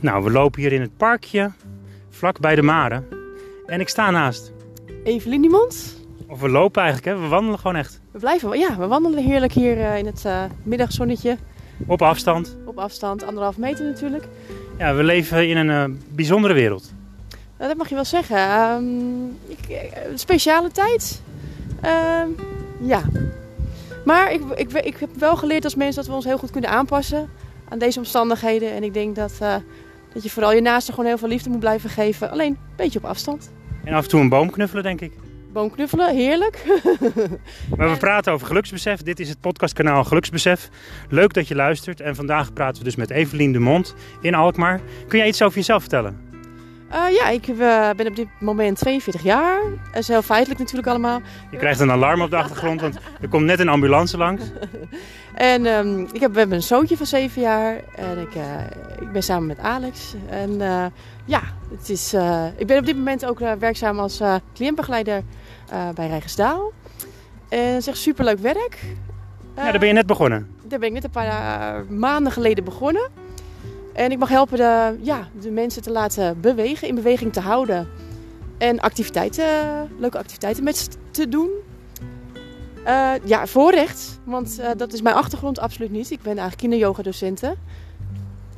Nou, we lopen hier in het parkje, vlak bij de Maren. En ik sta naast. Evelien Niemond. Of we lopen eigenlijk, hè? we wandelen gewoon echt. We blijven, ja, we wandelen heerlijk hier eh, in het eh, middagzonnetje. Op afstand. Op afstand, anderhalf meter natuurlijk. Ja, we leven in een eh, bijzondere wereld. Nou, dat mag je wel zeggen. Ehm, ik, een speciale tijd. Ehm, ja. Maar ik, ik, ik heb wel geleerd als mensen dat we ons heel goed kunnen aanpassen aan deze omstandigheden. En ik denk dat, dat je vooral je naasten gewoon heel veel liefde moet blijven geven. Alleen een beetje op afstand. En af en toe een boom knuffelen, denk ik. Boomknuffelen, heerlijk. Maar we praten over geluksbesef. Dit is het podcastkanaal Geluksbesef. Leuk dat je luistert. En vandaag praten we dus met Evelien de Mond in Alkmaar. Kun jij iets over jezelf vertellen? Eh, ja, ik eh, ben op dit moment 42 jaar. Dat is heel feitelijk natuurlijk allemaal. Je krijgt een alarm op de achtergrond, want er komt net een ambulance langs. En ehm, ik heb, een zoontje van 7 jaar. En ik, eh, ik ben samen met Alex. En ja, het is, ik ben op dit moment ook werkzaam als cliëntbegeleider bij Rijgersdaal. En het is echt superleuk werk. Ja, daar ben je net begonnen. Daar ben ik net een paar maanden geleden begonnen. En ik mag helpen de, ja, de mensen te laten bewegen, in beweging te houden. En activiteiten, leuke activiteiten met ze te doen. Eh, ja, voorrecht, want eh, dat is mijn achtergrond absoluut niet. Ik ben eigenlijk kinderyogadocenten.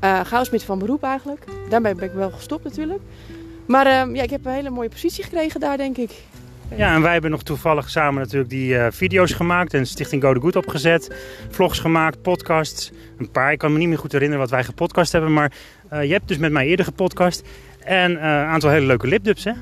Uh, Gauwsmid van beroep eigenlijk. Daarmee ben ik wel gestopt natuurlijk. Maar eh, ja, ik heb een hele mooie positie gekregen daar, denk ik. Ja, en wij hebben nog toevallig samen natuurlijk die eh, video's gemaakt en Stichting Go The Good opgezet. Vlogs gemaakt, podcasts. Een paar, ik kan me niet meer goed herinneren wat wij gepodcast hebben. Maar eh, je hebt dus met mij eerder gepodcast. En eh, een aantal hele leuke lipdubs, hè?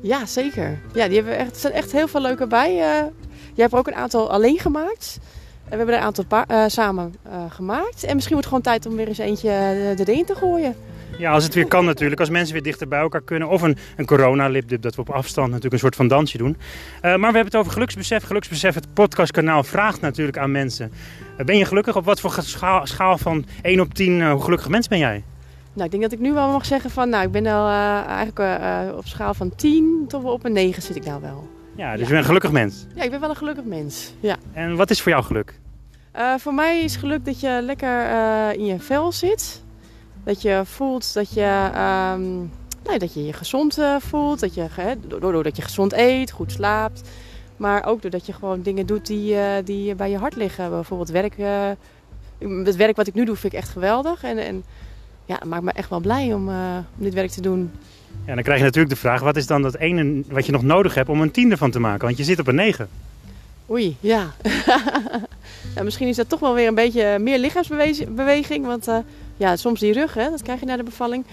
Ja, zeker. Ja, die hebben echt, er zijn echt heel veel leuke bij. Jij hebt er ook een aantal alleen gemaakt. En we hebben er een aantal samen gemaakt. En misschien wordt het gewoon tijd om weer eens eentje erin te gooien. Ja, als het weer kan natuurlijk. Als mensen weer dichter bij elkaar kunnen. Of een, een corona-lipdub, dat we op afstand natuurlijk een soort van dansje doen. Eh, maar we hebben het over geluksbesef. Geluksbesef, het podcastkanaal, vraagt natuurlijk aan mensen. Eh, ben je gelukkig? Op wat voor schaal, schaal van 1 op 10, eh, hoe gelukkig mens ben jij? Nou, ik denk dat ik nu wel mag zeggen van... Nou, ik ben al eigenlijk op schaal van 10 tot wel op een 9 zit ik nou wel. Ja, dus Ja. je bent een gelukkig mens. Ja, ik ben wel een gelukkig mens. Ja. En wat is voor jou geluk? Voor mij is geluk dat je lekker in je vel zit. Dat je voelt dat je, ehm, nou, dat je je gezond eh, voelt. Dat je, door- doordat je gezond eet, goed slaapt. Maar ook doordat je gewoon dingen doet die, eh, die bij je hart liggen. Bijvoorbeeld werk. eh, het werk wat ik nu doe vind ik echt geweldig. En, en ja, het maakt me echt wel blij om, om dit werk te doen. Ja, dan krijg je natuurlijk de vraag, wat is dan dat ene wat je nog nodig hebt om een tiende van te maken? Want je zit op een 9. Oei, ja. nou, misschien is dat toch wel weer een beetje meer lichaamsbeweging. Want ja, soms die rug, hè, dat krijg je na de bevalling.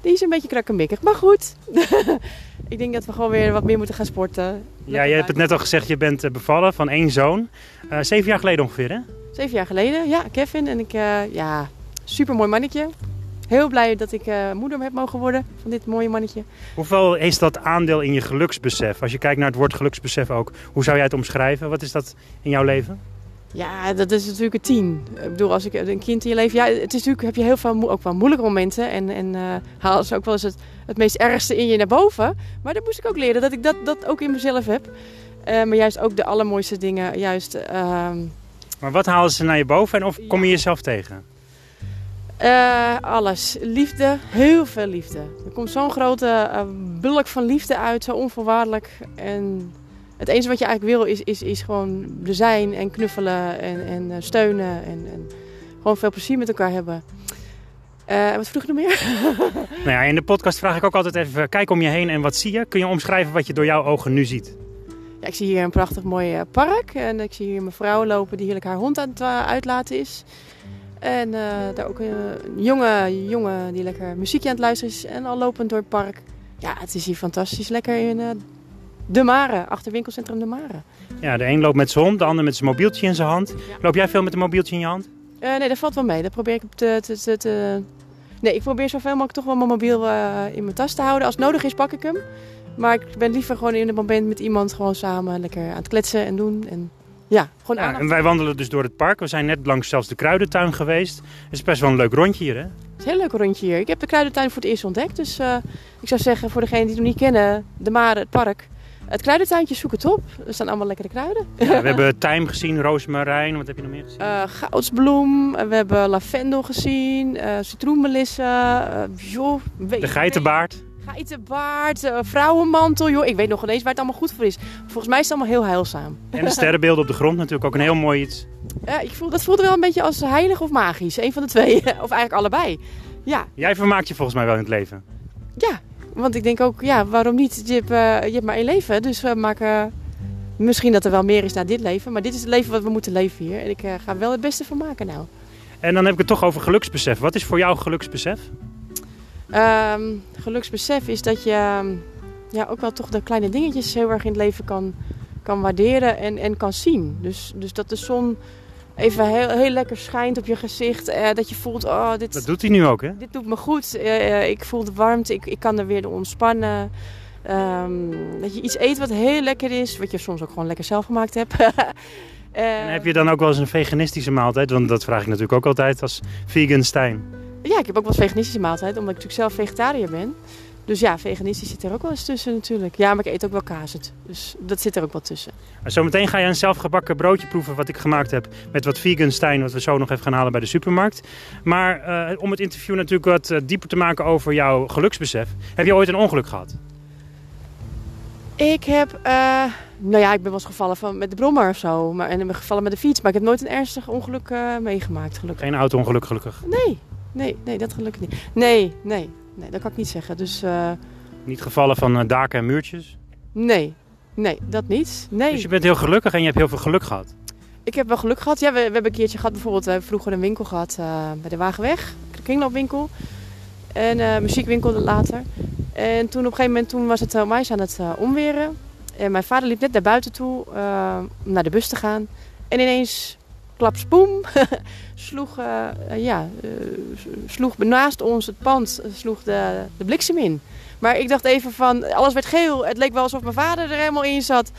Die is een beetje krakkemikkig. Maar goed, ik denk dat we gewoon weer wat meer moeten gaan sporten. Ja, je hebt het net al gezegd, je bent eh, bevallen van één zoon. Eh, zeven jaar geleden ongeveer, hè? Zeven jaar geleden, ja, Kevin. En ik, eh, ja, super mooi mannetje. Heel blij dat ik eh, moeder heb mogen worden van dit mooie mannetje. Hoeveel is dat aandeel in je geluksbesef? Als je kijkt naar het woord geluksbesef ook, hoe zou jij het omschrijven? Wat is dat in jouw leven? Ja, dat is natuurlijk een tien. Ik bedoel, als ik een kind in je leven... Ja, het is natuurlijk, heb je heel veel, ook wel moeilijke momenten. En, en eh haal ze ook wel eens het, het meest ergste in je naar boven. Maar dat moest ik ook leren, dat ik dat, dat ook in mezelf heb. Eh, maar juist ook de allermooiste dingen. Juist ehm, Maar wat halen ze naar je boven en of kom je jezelf tegen? eh, alles. Liefde, heel veel liefde. Er komt zo'n grote bulk van liefde uit, zo onvoorwaardelijk. En het enige wat je eigenlijk wil is, is, is gewoon er zijn en knuffelen en, en eh, steunen. En, en gewoon veel plezier met elkaar hebben. Eh, wat vroeg je nog meer? Nou ja, in de podcast vraag ik ook altijd even, kijk om je heen en wat zie je? Kun je omschrijven wat je door jouw ogen nu ziet? Ja, ik zie hier een prachtig mooi eh, park. En ik zie hier mijn vrouw lopen die heerlijk haar hond aan het eh, uitlaten is. En eh, daar ook een jonge jongen die lekker muziekje aan het luisteren is. En al lopend door het park. Ja, het is hier fantastisch. Lekker in eh, De Mare, achter winkelcentrum De Mare. Ja, de een loopt met zijn hond, de ander met zijn mobieltje in zijn hand. Loop jij veel met een mobieltje in je hand? Eh, nee, dat valt wel mee. Dat probeer ik te, te, te, Nee, ik probeer zoveel mogelijk toch wel mijn mobiel eh, in mijn tas te houden. Als het nodig is, pak ik hem. Maar ik ben liever gewoon in het moment met iemand gewoon samen lekker aan het kletsen en doen. En ja, gewoon Ja, en wij wandelen dus door het park. We zijn net langs zelfs de kruidentuin geweest. Het is best wel een leuk rondje hier, hè? Het is een heel leuk rondje hier. Ik heb de kruidentuin voor het eerst ontdekt. Dus eh, ik zou zeggen, voor degenen die het nog niet kennen, de Mare, het park. Het kruidentuintje zoek het op. Er staan allemaal lekkere kruiden. Ja, we hebben tijm gezien, rozemarijn. Wat heb je nog meer gezien? Uh, goudsbloem, we hebben lavendel gezien, uh, citroenmelissen, uh, joh, De geitenbaard. Geitenbaard, vrouwenmantel, joh. Ik weet nog ineens waar het allemaal goed voor is. Volgens mij is het allemaal heel heilzaam. En de sterrenbeelden op de grond natuurlijk ook een heel mooi iets. Ja, ik voel, dat voelde wel een beetje als heilig of magisch. Een van de twee. of eigenlijk allebei. Ja. Jij vermaakt je volgens mij wel in het leven. Ja, want ik denk ook, ja, waarom niet? Je hebt, uh, je hebt maar één leven, dus we maken... Misschien dat er wel meer is na dit leven, maar dit is het leven wat we moeten leven hier. En ik uh, ga wel het beste van maken nou. En dan heb ik het toch over geluksbesef. Wat is voor jou geluksbesef? Um, geluksbesef is dat je ja, ook wel toch de kleine dingetjes heel erg in het leven kan, kan waarderen en, en kan zien. Dus, dus dat de zon even heel, heel lekker schijnt op je gezicht. Eh, dat je voelt, oh, dit... Dat doet hij nu ook, hè? Dit doet me goed. Uh, ik voel de warmte, ik, ik kan er weer ontspannen. Um, dat je iets eet wat heel lekker is, wat je soms ook gewoon lekker zelf gemaakt hebt. en heb je dan ook wel eens een veganistische maaltijd? Want dat vraag ik natuurlijk ook altijd als vegan Stijn. Ja, ik heb ook wel eens veganistische maaltijd, omdat ik natuurlijk zelf vegetariër ben. Dus ja, veganistisch zit er ook wel eens tussen natuurlijk. Ja, maar ik eet ook wel kaas. Dus dat zit er ook wel tussen. Zometeen ga je een zelfgebakken broodje proeven wat ik gemaakt heb. Met wat vegan Stijn, wat we zo nog even gaan halen bij de supermarkt. Maar uh, om het interview natuurlijk wat uh, dieper te maken over jouw geluksbesef. Heb je ooit een ongeluk gehad? Ik heb, uh, nou ja, ik ben wel eens gevallen van, met de brommer of zo. Maar, en ik ben gevallen met de fiets. Maar ik heb nooit een ernstig ongeluk meegemaakt, gelukkig. Geen auto-ongeluk, gelukkig? Nee, nee, nee, dat gelukkig niet. Nee, nee, nee, dat kan ik niet zeggen. Dus, uh... Niet gevallen van uh, daken en muurtjes? Nee, nee, dat niet. Nee. Dus je bent heel gelukkig en je hebt heel veel geluk gehad? Ik heb wel geluk gehad. Ja, we, we hebben een keertje gehad, bijvoorbeeld we hebben vroeger een winkel gehad uh, bij de Wagenweg. De kringloopwinkel. En uh, muziekwinkel later. En toen op een gegeven moment toen was het uh, mij aan het omweren. En mijn vader liep net naar buiten toe om naar de bus te gaan. En ineens klapspoem, sloeg, uh, ja, uh, sloeg naast ons het pand sloeg de, de bliksem in. Maar ik dacht even van, alles werd geel. Het leek wel alsof mijn vader er helemaal in zat.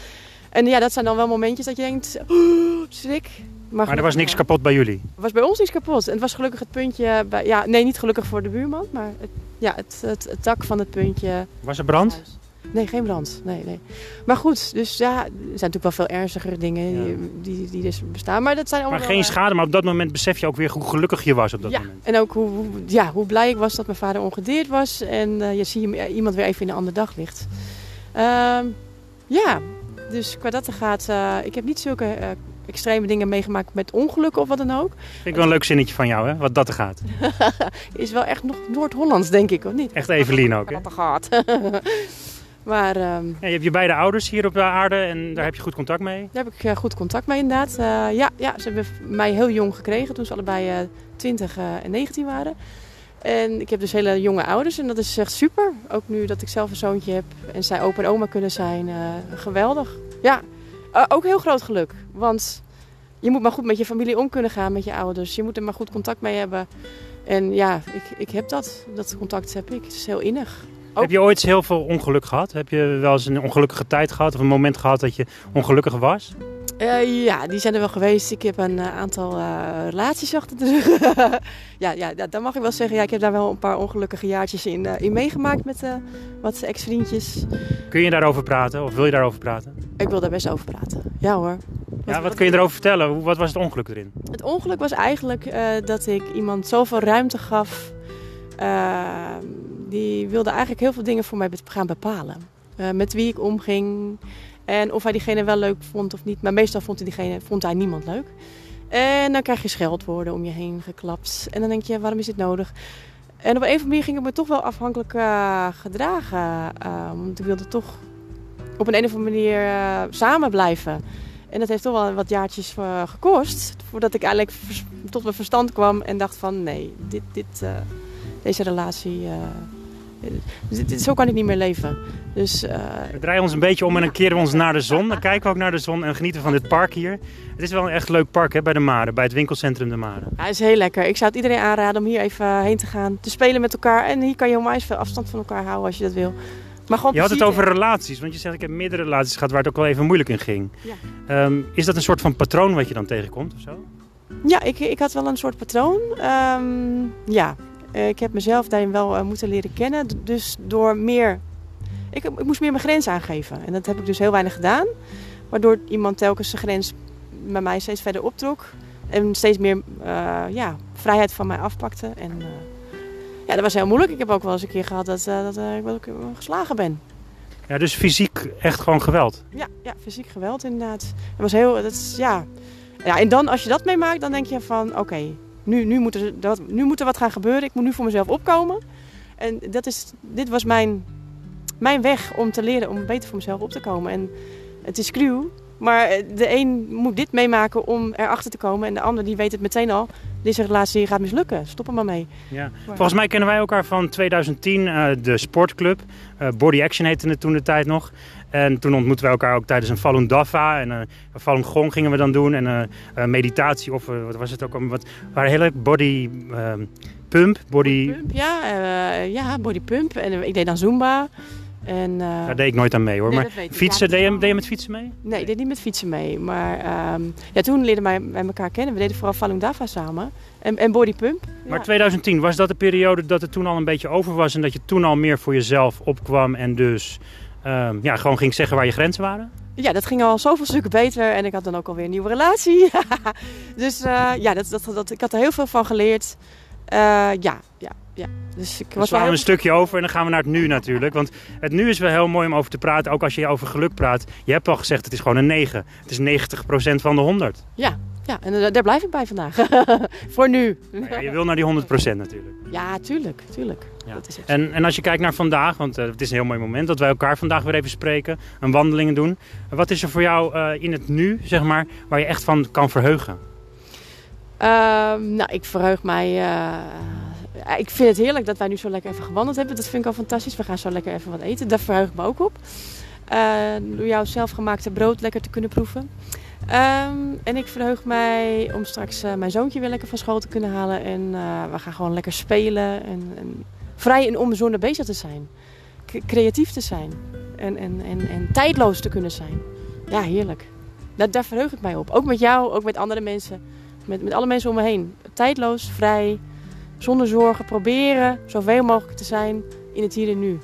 En ja, dat zijn dan wel momentjes dat je denkt, oh, schrik. Maar, maar er was niks kapot bij jullie? Er was bij ons niks kapot. En het was gelukkig het puntje, bij, ja, nee niet gelukkig voor de buurman, maar het, ja, het, het, het dak van het puntje. Was er brand? Nee, geen brand. Nee, nee. Maar goed, dus ja, er zijn natuurlijk wel veel ernstigere dingen ja. die, die, die, dus bestaan. Maar dat zijn allemaal Maar geen schade, maar op dat moment besef je ook weer hoe gelukkig je was op dat ja. moment. En ook hoe, hoe, ja, hoe blij ik was dat mijn vader ongedeerd was. En uh, je ziet iemand weer even in een ander daglicht. Uh, ja, dus qua dat er gaat, uh, ik heb niet zulke extreme dingen meegemaakt met ongelukken of wat dan ook. Vind ik wel een leuk zinnetje van jou, hè? Wat dat er gaat. Is wel echt nog Noord-Hollands, denk ik, of niet? Echt Evelien ook, hè? Wat er gaat. Maar, um, ja, je hebt je beide ouders hier op de aarde en daar heb je goed contact mee? Daar heb ik uh, goed contact mee inderdaad. Uh, ja, ja, ze hebben mij heel jong gekregen toen ze allebei uh, 20 en 19 waren. En ik heb dus hele jonge ouders en dat is echt super. Ook nu dat ik zelf een zoontje heb en zij opa en oma kunnen zijn. eh, geweldig. Ja, ook heel groot geluk. Want je moet maar goed met je familie om kunnen gaan, met je ouders. Je moet er maar goed contact mee hebben. En ja, ik, ik heb dat. Dat contact heb ik. Het is heel innig. Ook. Heb je ooit heel veel ongeluk gehad? Heb je wel eens een ongelukkige tijd gehad of een moment gehad dat je ongelukkig was? Uh, ja, die zijn er wel geweest. Ik heb een uh, aantal uh, relaties achter de rug. ja, ja, dan mag ik wel zeggen, ja, ik heb daar wel een paar ongelukkige jaartjes in, in meegemaakt met wat ex-vriendjes. Kun je daarover praten of wil je daarover praten? Ik wil daar best over praten, ja hoor. Ja, wat, wat kun je erover vertellen? Wat was het ongeluk erin? Het ongeluk was eigenlijk dat ik iemand zoveel ruimte gaf die wilde eigenlijk heel veel dingen voor mij gaan bepalen. Uh, met wie ik omging en of hij diegene wel leuk vond of niet. Maar meestal vond hij, diegene, vond hij niemand leuk. En dan krijg je scheldwoorden om je heen geklapt. En dan denk je, waarom is dit nodig? En op een of andere manier ging ik me toch wel afhankelijk uh, gedragen. Uh, want ik wilde toch op een, een of andere manier samen blijven. En dat heeft toch wel wat jaartjes gekost. Voordat ik eigenlijk tot mijn verstand kwam en dacht van nee, dit, dit, deze relatie zo kan ik niet meer leven. Dus, uh... We draaien ons een beetje om en dan keren we ons naar de zon. Dan kijken we ook naar de zon en genieten van dit park hier. Het is wel een echt leuk park hè, bij de Maren, bij het winkelcentrum de Maren. Ja, het is heel lekker. Ik zou het iedereen aanraden om hier even heen te gaan. Te spelen met elkaar. En hier kan je onwijs veel afstand van elkaar houden als je dat wil. Maar gewoon je had het over relaties, want je zegt ik heb meerdere relaties gehad waar het ook wel even moeilijk in ging. Ja. Um, is dat een soort van patroon wat je dan tegenkomt of zo? Ja, ik, ik had wel een soort patroon. Um, ja, ik heb mezelf daarin wel uh, moeten leren kennen. Dus door meer ik, ik moest meer mijn grens aangeven. En dat heb ik dus heel weinig gedaan. Waardoor iemand telkens zijn grens bij mij steeds verder optrok. En steeds meer uh, ja, vrijheid van mij afpakte. En uh, ja, dat was heel moeilijk. Ik heb ook wel eens een keer gehad dat, uh, dat ik wel geslagen ben. Ja, dus fysiek echt gewoon geweld? Ja, ja fysiek geweld inderdaad. Het was heel, dat is, ja. ja. En dan als je dat meemaakt, dan denk je van oké, okay, nu, nu, moet er, dat, nu wat gaan gebeuren. Ik moet nu voor mezelf opkomen. En dat is, dit was mijn, mijn weg om te leren, om beter voor mezelf op te komen. En het is cruw, maar de een moet dit meemaken om erachter te komen. En de ander die weet het meteen al. Deze relatie gaat mislukken. Stop er maar mee. Ja. Volgens mij kennen wij elkaar van 2010, uh, de sportclub. Uh, Body Action heette het toen de tijd nog. En toen ontmoetten we elkaar ook tijdens een Falun Dafa. En uh, Falun Gong gingen we dan doen. En uh, meditatie of wat was het ook? Wat waren hele body pump. Body... body pump, ja, ja, body pump. En ik deed dan Zumba. En, uh, Daar deed ik nooit aan mee hoor. Nee, maar fietsen, deed, je, deed je met fietsen mee? Nee, ik deed niet met fietsen mee. Maar um, ja, toen leerden wij, wij elkaar kennen. We deden vooral Falun Dafa samen. En, en body pump. Maar ja. 2010, was dat de periode dat het toen al een beetje over was... en dat je toen al meer voor jezelf opkwam en dus um, ja, gewoon ging zeggen waar je grenzen waren? Ja, dat ging al zoveel stukken beter. En ik had dan ook alweer een nieuwe relatie. dus uh, ja, dat, dat, dat, ik had er heel veel van geleerd. Uh, ja, ja, ja. Dus ik was wel een stukje over en dan gaan we naar het nu natuurlijk. Want het nu is wel heel mooi om over te praten. Ook als je over geluk praat. Je hebt al gezegd, het is gewoon een 9. Het is 90% van de 100. Ja, ja en daar blijf ik bij vandaag. Voor nu. Ja, je wil naar die 100% natuurlijk. Ja, tuurlijk. tuurlijk. Ja. Dat is en, en als je kijkt naar vandaag, want uh, het is een heel mooi moment dat wij elkaar vandaag weer even spreken. Een wandelingen doen. Wat is er voor jou uh, in het nu, zeg maar, waar je echt van kan verheugen? Uh, nou, ik verheug mij ik vind het heerlijk dat wij nu zo lekker even gewandeld hebben. Dat vind ik al fantastisch. We gaan zo lekker even wat eten. Daar verheug ik me ook op. Uh, door jouw zelfgemaakte brood lekker te kunnen proeven. Um, en ik verheug mij om straks uh, mijn zoontje weer lekker van school te kunnen halen. En uh, we gaan gewoon lekker spelen. En, en vrij en onbezonnen bezig te zijn. Creatief te zijn. En, en, en, en tijdloos te kunnen zijn. Ja, heerlijk. Dat, daar verheug ik mij op. Ook met jou, ook met andere mensen. Met, met alle mensen om me heen. Tijdloos, vrij, zonder zorgen proberen zoveel mogelijk te zijn in het hier en nu.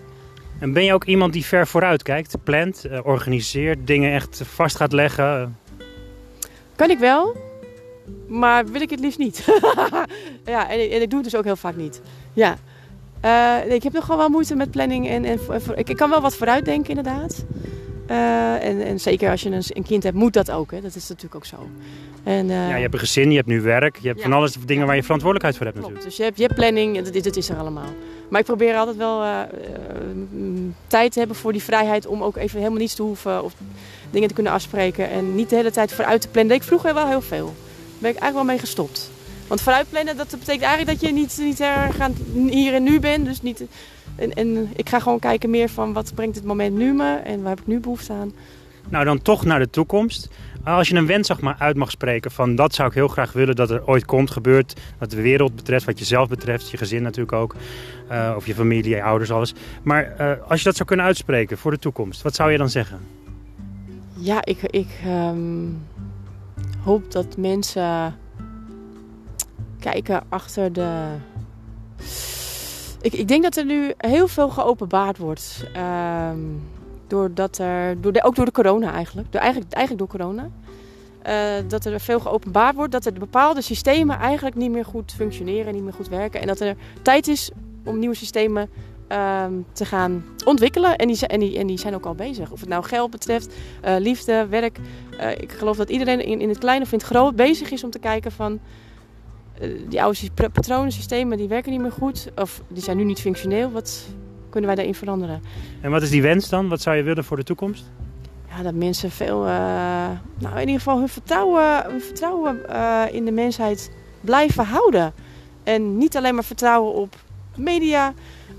En ben je ook iemand die ver vooruit kijkt, plant, uh, organiseert, dingen echt vast gaat leggen? Kan ik wel, maar wil ik het liefst niet. ja, en, en, ik doe het dus ook heel vaak niet. Ja. Uh, ik heb nog wel moeite met planning en, en ik, ik kan wel wat vooruit denken inderdaad. Uh, en, en, zeker als je een, een, kind hebt, moet dat ook. Hè? Dat is natuurlijk ook zo. En, uh, ja, je hebt een gezin, je hebt nu werk, je hebt ja. van alles dingen waar je verantwoordelijkheid voor hebt natuurlijk. Dus je hebt, je hebt planning, dit, dit is er allemaal. Maar ik probeer altijd wel uh, tijd te hebben voor die vrijheid om ook even helemaal niets te hoeven of dingen te kunnen afspreken. En niet de hele tijd vooruit te plannen. Dat deed ik vroeger wel heel veel. Daar ben ik eigenlijk wel mee gestopt. Want vooruit plannen, dat betekent eigenlijk dat je niet, niet hier en nu bent. Dus niet, en, en ik ga gewoon kijken meer van wat brengt het moment nu me en waar heb ik nu behoefte aan. Nou, dan toch naar de toekomst. Als je een wens zeg maar, uit mag spreken van dat zou ik heel graag willen dat er ooit komt, gebeurt. Wat de wereld betreft, wat jezelf betreft, je gezin natuurlijk ook. Uh, of je familie, je ouders, alles. Maar uh, als je dat zou kunnen uitspreken voor de toekomst, wat zou je dan zeggen? Ja, ik, ik um, hoop dat mensen kijken achter de ik, ik, denk dat er nu heel veel geopenbaard wordt. Um, doordat er, door de, ook door de corona eigenlijk. Door, eigenlijk, eigenlijk door corona. Uh, dat er veel geopenbaard wordt. Dat er bepaalde systemen eigenlijk niet meer goed functioneren. Niet meer goed werken. En dat er tijd is om nieuwe systemen um, te gaan ontwikkelen. En die, en, die, en die zijn ook al bezig. Of het nou geld betreft, uh, liefde, werk. Uh, ik geloof dat iedereen in, in het kleine of in het groot bezig is om te kijken van die oude patronen, systemen, die werken niet meer goed. Of die zijn nu niet functioneel. Wat kunnen wij daarin veranderen? En wat is die wens dan? Wat zou je willen voor de toekomst? Ja, dat mensen veel, uh, nou in ieder geval hun vertrouwen, hun vertrouwen uh, in de mensheid blijven houden. En niet alleen maar vertrouwen op media,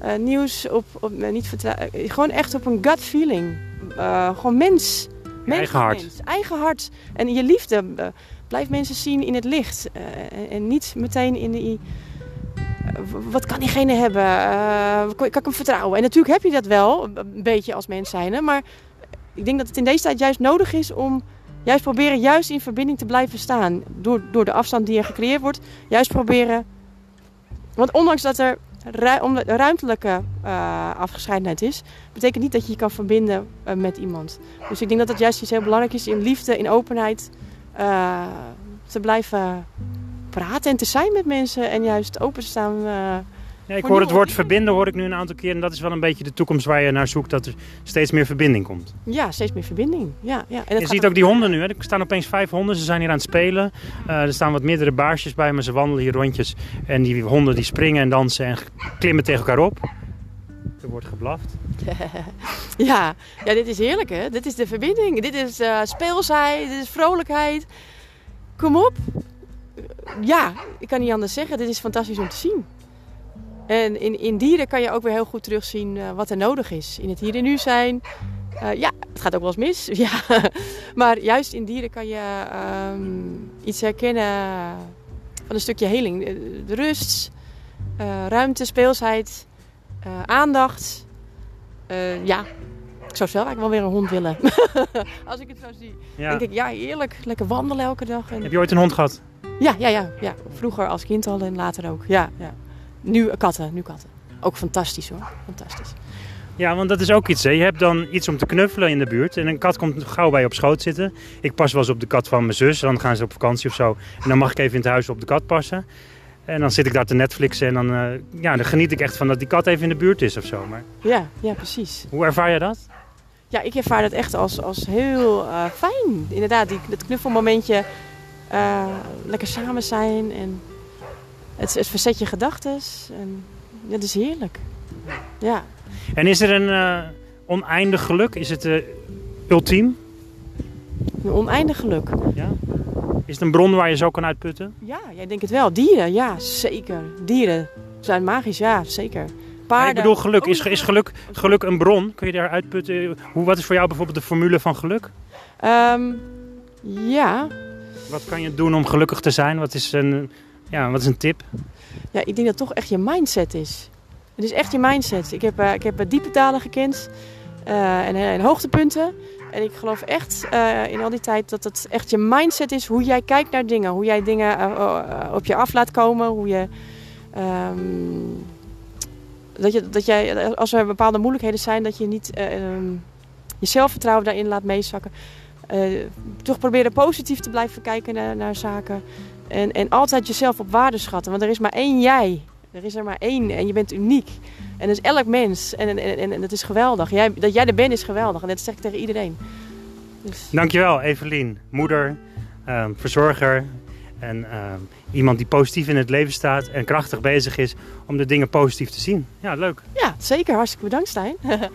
uh, nieuws, op, op niet gewoon echt op een gut feeling. gewoon mens. mens eigen hart. Mens, eigen hart. En je liefde blijf mensen zien in het licht. Uh, en niet meteen in. Uh, wat kan diegene hebben? Uh, kan ik hem vertrouwen? En natuurlijk heb je dat wel, een beetje als mens zijn. Maar ik denk dat het in deze tijd juist nodig is om juist proberen juist in verbinding te blijven staan. Door, door de afstand die er gecreëerd wordt. Juist proberen. Want ondanks dat er ruimtelijke eh, afgescheidenheid is, betekent niet dat je je kan verbinden eh, met iemand. Dus ik denk dat het juist iets heel belangrijk is in liefde, in openheid, eh, te blijven praten en te zijn met mensen en juist open te staan. eh, Ja, ik hoor het woord verbinden hoor ik nu een aantal keer. En dat is wel een beetje de toekomst waar je naar zoekt. Dat er steeds meer verbinding komt. ja, steeds meer verbinding. Ja, ja. En Je ziet ook die honden nu. Hè. Er staan opeens vijf honden. Ze zijn hier aan het spelen. Eh, er staan wat meerdere baarsjes bij. Maar ze wandelen hier rondjes. En die honden die springen en dansen en klimmen tegen elkaar op. Wordt geblaft. Ja, ja, dit is heerlijk hè. Dit is de verbinding. Dit is eh, speelsheid, dit is vrolijkheid. Kom op. Ja, ik kan niet anders zeggen. Dit is fantastisch om te zien. En in, in dieren kan je ook weer heel goed terugzien eh, wat er nodig is. In het hier en nu zijn. Eh, ja, het gaat ook wel eens mis. Ja. Maar juist in dieren kan je ehm, iets herkennen van een stukje heling. De, rust, ruimte, speelsheid, eh, aandacht. Eh, ja, ik zou zelf eigenlijk wel weer een hond willen. Als ik het zo zie. Ja. denk ik, ja, heerlijk. Lekker wandelen elke dag. En... Heb je ooit een hond gehad? Ja, ja, ja, ja. Vroeger als kind al en later ook. Ja, ja. Nu katten, nu katten. Ook fantastisch hoor. Fantastisch. Ja, want dat is ook iets. Hè. Je hebt dan iets om te knuffelen in de buurt. En een kat komt gauw bij je op schoot zitten. Ik pas wel eens op de kat van mijn zus. Dan gaan ze op vakantie of zo. En dan mag ik even in het huis op de kat passen. En dan zit ik daar te Netflixen. En dan, eh, ja, dan geniet ik echt van dat die kat even in de buurt is of zo. Maar Ja, ja, precies. hoe ervaar je dat? Ja, ik ervaar dat echt als, als heel eh, fijn. Inderdaad, die, dat knuffelmomentje. eh, lekker samen zijn en het, het verzet je gedachten. En dat is heerlijk. Ja. En is er een oneindig geluk? Is het ultiem? Een oneindig geluk. Ja? Is het een bron waar je zo kan uitputten? Ja, jij denkt het wel. Dieren, ja, zeker. Dieren zijn magisch, ja, zeker. Paarden. Ik bedoel geluk. Is, is geluk, geluk een bron? Kun je daar uitputten? Hoe, wat is voor jou bijvoorbeeld de formule van geluk? Ehm, ja. Wat kan je doen om gelukkig te zijn? Wat is een, ja, wat is een tip? ja, ik denk dat het toch echt je mindset is. Het is echt je mindset. Ik heb, eh, ik heb eh, diepe dalen gekend eh, en, en hoogtepunten. En ik geloof echt eh, in al die tijd dat het echt je mindset is. Hoe jij kijkt naar dingen. Hoe jij dingen eh, eh, op je af laat komen. Hoe je... ehm, dat, je, dat jij, als er bepaalde moeilijkheden zijn, dat je niet eh, ehm, je zelfvertrouwen daarin laat meezakken. Toch proberen positief te blijven kijken naar, naar zaken. En, en altijd jezelf op waarde schatten. Want er is maar één jij. Er is er maar één en je bent uniek. En dat is elk mens. En, en, en, en dat is geweldig. Jij, dat jij er bent is geweldig. En dat zeg ik tegen iedereen. Dus, Dankjewel, Evelien. Moeder, ehm, verzorger en ehm, iemand die positief in het leven staat en krachtig bezig is om de dingen positief te zien. Ja, leuk. ja, zeker. Hartstikke bedankt, Stijn.